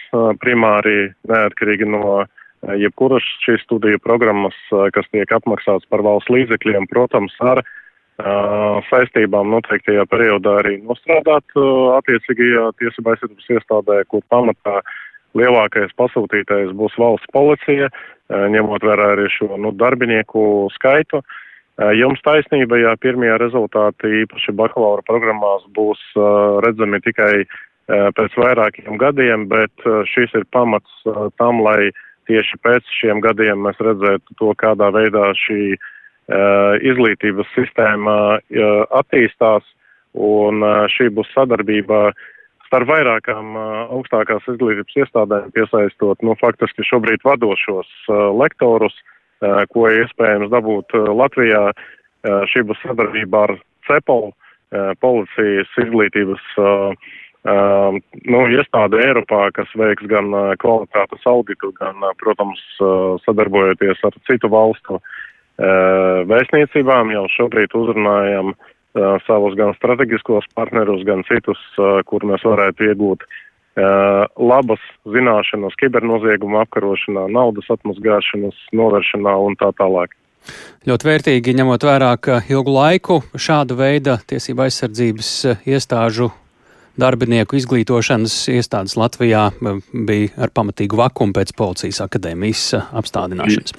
primāri neatkarīgi no jebkuras šīs studiju programmas, kas tiek apmaksāts par valsts līdzekļiem, protams, ar saistībām noteiktajā periodā arī nostrādāt attiecīgajā tiesībā aizsardzības iestādē, kur pamatā lielākais pasūtītājs būs valsts policija, ņemot vērā arī šo nu, darbinieku skaitu. Jums taisnība, ja pirmie rezultāti īpaši bakalaura programmās būs redzami tikai pēc vairākiem gadiem, bet šis ir pamats tam, lai tieši pēc šiem gadiem mēs redzētu to, kādā veidā šī izglītības sistēma attīstās, un šī būs sadarbība starp vairākām augstākās izglītības iestādēm, piesaistot, nu, faktiski šobrīd vadošos lektorus, ko iespējams dabūt Latvijā. Šī būs sadarbība ar CEPOL, policijas izglītības nu, iestāde Eiropā, kas veiks gan kvalitātes auditu, gan, protams, sadarbojoties ar citu valstu vēstniecībām. Jau šobrīd uzrunājam savus gan strateģiskos partnerus, gan citus, kur mēs varētu iegūt labas zināšanas kibernozieguma apkarošanā, naudas atmazgāšanas novēršanā un tā tālāk. Ļoti vērtīgi ņemot vērā, ka ilgu laiku šāda veida tiesība aizsardzības iestāžu darbinieku izglītošanas iestādes Latvijā bija ar pamatīgu vakumu pēc policijas akadēmijas apstādināšanas.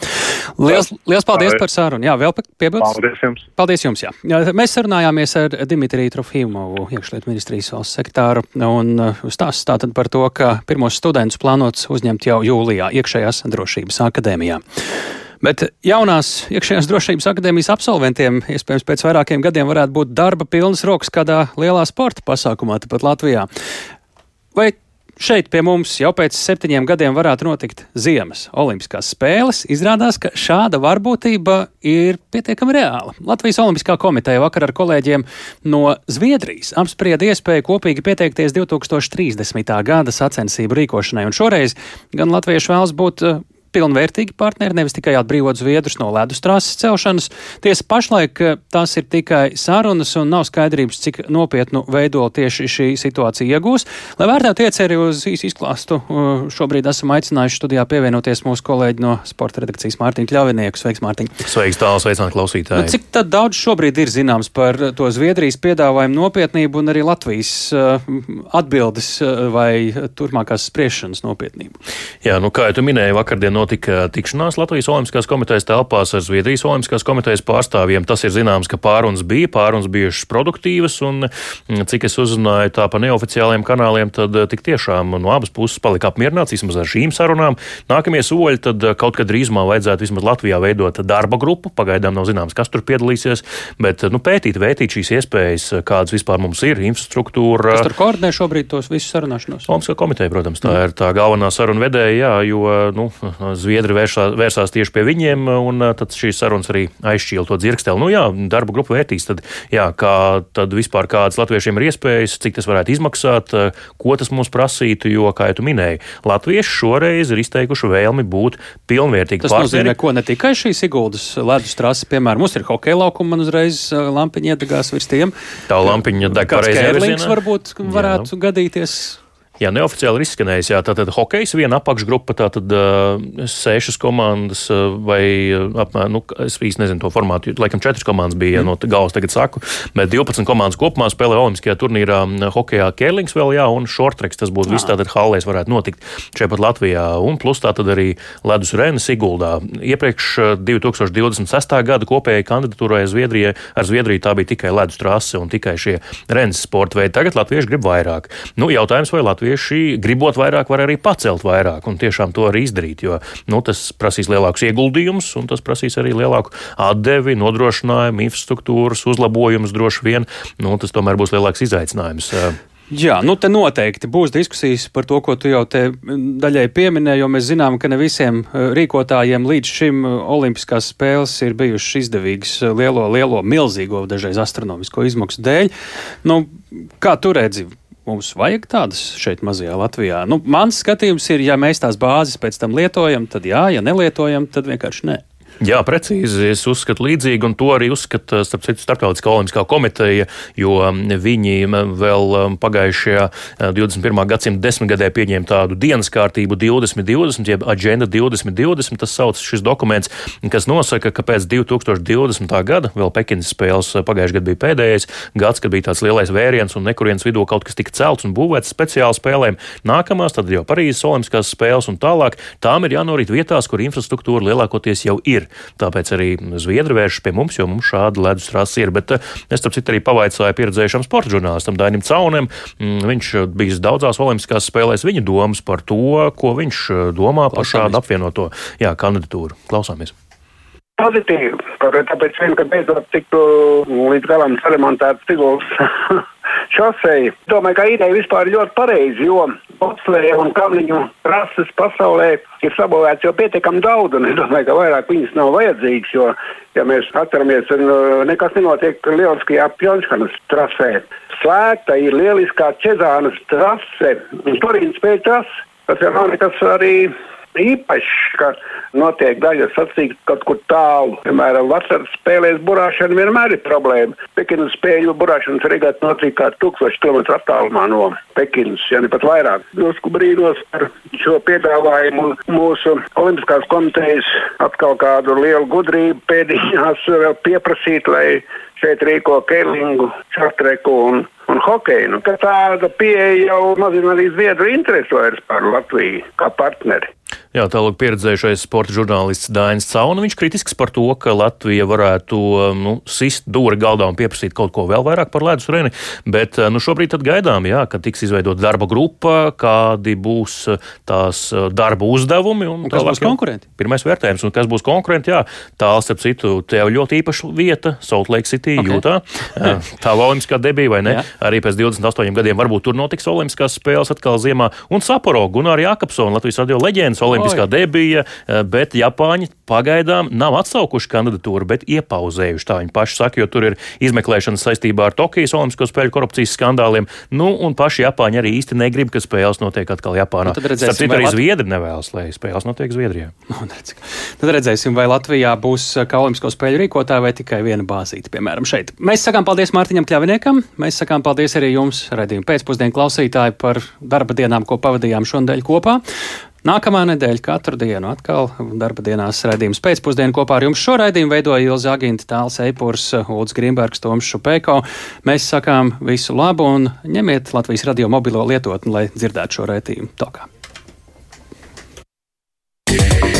Liels, liels paldies par sarunu. Jā, vēl piebildes? Paldies jums. Paldies jums, jā. Mēs sarunājāmies ar Dimitriju Trofīmovu, iekšliet ministrijas valsts sektāru, un stāsts tātad par to, ka pirmos studentus plānots uzņemt jau jūlijā iekšējās drošības akadēmijā. Bet jaunās iekšējās drošības akadēmijas absolventiem iespējams pēc vairākiem gadiem varētu būt darba pilnas rokas kādā lielā sporta pasākumā, tepat Latvijā. Vai šeit pie mums jau pēc septiņiem gadiem varētu notikt ziemas olimpiskās spēles, izrādās, ka šāda varbūtība ir pietiekami reāla. Latvijas Olimpiskā komiteja vakar ar kolēģiem no Zviedrijas apsprieda iespēju kopīgi pieteikties 2030. gada sacensību rīkošanai, un šoreiz gan latvieši vēlas būt pilnvērtīgi partneri, nevis tikai atbrīvot zviedrus no ledus trases celšanas. Tiesa pašlaik eh, tās ir tikai sarunas un nav skaidrības, cik nopietnu veidolu tieši šī situācija iegūs. Lai vērtētu ieceri uz īsu izklāstu, eh, šobrīd esam aicinājuši studijā pievienoties mūsu kolēģi no sporta redakcijas Mārtiņa Kļavinieku. Sveiks, Mārtiņ! Sveiks, tālāk, sveicināt klausītāji! Nu, cik daudz šobrīd ir zināms par to Zviedrijas piedāvājumu nopietnību un arī Latvijas uh, atbildes vai turpmākās spriešanas nopietnību? Jā, nu kā jau tu minēji, vakardien notika tikšanās Latvijas Olimpiskās komitejas telpās ar Zviedrijas Olimpiskās komitejas pārstāvjiem. Tas ir zināms, ka pārunas bija, pārunas bijušas produktīvas, un mm, cik es uzzināju tā pa neoficiāliem kanāliem, tad eh, tik tiešām no abas puses palika apmierināts vismaz ar šīm sarunām. Nākamie soļi tad eh, kaut kad drīzumā vajadzētu vismaz Latvijā veidot darba grupu. Pagaidām nav zināms, kas tur piedalīsies, bet nu, pētīt, vērtīt šīs iespējas, kādas vispār mums ir, infrastruktūra. Kas tur koordinē šobrīd tos visus sarunāšanos? Olimpiskā komiteja, protams, tā mm. ir tā galvenā saruna vedēja, jā, jo nu, Zviedri vērsās, vērsās tieši pie viņiem, un tad šīs sarunas arī aizšķīla to dzirksteli. Nu, jā, darba grupa vērtīs, tad, jā, kā tad vispār kādas latviešiem ir iespējas, cik tas varētu izmaksāt, ko tas mums prasītu, jo, kā jau tu minēji, latvieši šoreiz ir izteikuši vēlmi būt pilnvērtīgi tas partneri. nozīmē, ko ne tikai šīs Iguldas ledus trases, piemēram, mums ir hokeja laukuma, man uzreiz lampiņa iedegās virs tiem. Tā lampiņa deg pareizajā varbūt varētu jā, gadīties. Jā, neoficiāli ir izskanējis, jā, tātad hokejs viena apakšgrupa, tātad uh, sešas komandas uh, vai apmēram, nu, es īsti nezinu to formātu, laikam četras komandas bija, mm. no galvas tagad saku, bet 12 komandas kopumā spēlē olimpiskajā turnīrā hokejā Kērlings vēl, jā, un šortreks, tas būtu viss tātad hallēs varētu notikt šeit pat Latvijā, un plus tātad arī ledus Renes Iguldā. Iepriekš 2026. gada kopējai kandidatūrai Zviedrijai, ar Zviedriju tā bija tikai ledus trase un tikai šie Renes sporta veidi. Tagad latvieši grib vairāk. Nu, jautājums, vai Latvija latvieši, gribot vairāk, var arī pacelt vairāk un tiešām to arī izdarīt. Jo nu, tas prasīs lielākus ieguldījumus, un tas prasīs arī lielāku atdevi, nodrošinājumu, infrastruktūras uzlabojumus droši vien. Nu, tas tomēr būs lielāks izaicinājums. Jā, nu te noteikti būs diskusijas par to, ko tu jau te daļai pieminēji, jo mēs zinām, ka ne visiem rīkotājiem līdz šim Olimpiskās spēles ir bijušas izdevīgas lielo, lielo, milzīgo, dažreiz astronomisko izmaksu dēļ. Nu, kā tu redzi? Mums vajag tādas šeit, mazajā Latvijā. Nu, mans skatījums ir, ja mēs tās bāzes pēc tam lietojam, tad jā, ja nelietojam, tad vienkārši nē. Jā, precīzi. Es uzskatu līdzīgi, un to arī uzskata starp citu Startautiskā olimpiskā komiteja, jo viņi vēl pagājušajā 21. gadsimta desmitgadē pieņēma tādu dienas kārtību 2020, jeb Agenda 2020. Tas sauc šis dokuments, kas nosaka, ka pēc 2020. gada, vēl Pekinas spēles pagājušajā gadā bija pēdējais gads, kad bija tāds lielais vēriens un nekurienes vidū kaut kas tika celts un būvēts speciāli spēlēm. Nākamās, tad jau Parīzes olimpiskās spēles un tālāk, tām ir jānorit vietās, kur infrastruktūra lielākoties jau ir. Tāpēc arī Zviedri vēršas pie mums, jo mums šāda ledus trasa ir. Bet es, starp citu, arī pavaicāju pieredzējušam sporta žurnālistam Dainim Caunem. Mm, viņš bijis daudzās olimpiskās spēlēs. Viņa domas par to, ko viņš domā par šādu apvienoto jā, kandidatūru. Klausāmies! Pozitīvi, tāpēc vien, ka beidzot tiktu līdz galam saremontēts Tiguls šoseja. Domāju, ka ideja vispār ir ļoti pareizi, jo bobsleja un kalniņu rases pasaulē ir sabūvēts jau pietiekami daudz, un es domāju, ka vairāk viņas nav vajadzīgas, jo, ja mēs atceramies, uh, nekas nenotiek lieliskajā Pjončkanas trasē. Slēgta ir lieliskā Čezānas trase, Turīnas spēļu trase. Tas jau nav nekas arī īpašs, ka notiek daļas sacīk kaut kur tālu. Piemēram, vasaras spēlēs burāšana vienmēr ir problēma. Pekinas spēļu burāšanas regata notiek kā 1000 km attālumā no Pekinas, ja ne pat vairāk. Drusku brīnos par šo piedāvājumu mūsu Olimpiskās komitejas atkal kādu lielu gudrību pēdējās vēl pieprasīt, lai šeit rīko keilingu, čartreku un, un hokeju. Nu, tāda pieeja jau mazina arī Zviedru interesi vairs par Latviju kā partneri. Jā, tālāk pieredzējušais sporta žurnālists Dainis Cauna. Viņš kritisks par to, ka Latvija varētu nu, sist dūri galdā un pieprasīt kaut ko vēl vairāk par ledus reni. Bet nu, šobrīd gaidām, jā, ka tiks izveidota darba grupa, kādi būs tās darba uzdevumi. Un, un kas būs konkurenti? Pirmais vērtējums, un kas būs konkurenti, jā, tāls, ap citu, tev ļoti īpaša vieta, Salt Lake City, okay. Jūtā. Tā olimpiskā debija, vai ne? Jā. Arī pēc 28 gadiem varbūt tur notiks olimpiskās spēles atkal ziemā. Un Saporo, Gunārs Jākapsons, Latvijas radio leģendas olimpiskā debija, eh, bet Japāņi pagaidām nav atsaukuši kandidatūru, bet iepauzējuši. Tā viņi paši saka, jo tur ir izmeklēšanas saistībā ar Tokijas Olimpisko spēļu korupcijas skandāliem. Nu, un paši Japāņi arī īsti negrib, ka spēles notiek atkal Japānā. Nu, tad redzēsim, Starp arī Lat... Zviedri nevēlas, lai spēles notiek Zviedrijā. Nu, tad redzēsim, vai Latvijā būs eh, kā Olimpisko spēļu rīkotāja vai tikai viena bāzīte, piemēram, šeit. Mēs sakām paldies Mārtiņam Kļaviniekam, mēs sakām paldies arī jums, redzījuma pēcpusdienu klausītāji, par darba dienām, ko pavadījām šonadēļ kopā. Nākamā nedēļa katru dienu atkal darba dienās raidījums pēcpusdienu kopā ar jums šo raidījumu veidoja Ilza Aginta Tāls Eipurs, Ulds Grimbergs, Toms Šupeko. Mēs sakām visu labu un ņemiet Latvijas radio mobilo lietotni, lai dzirdētu šo raidījumu. Tokā! Yeah.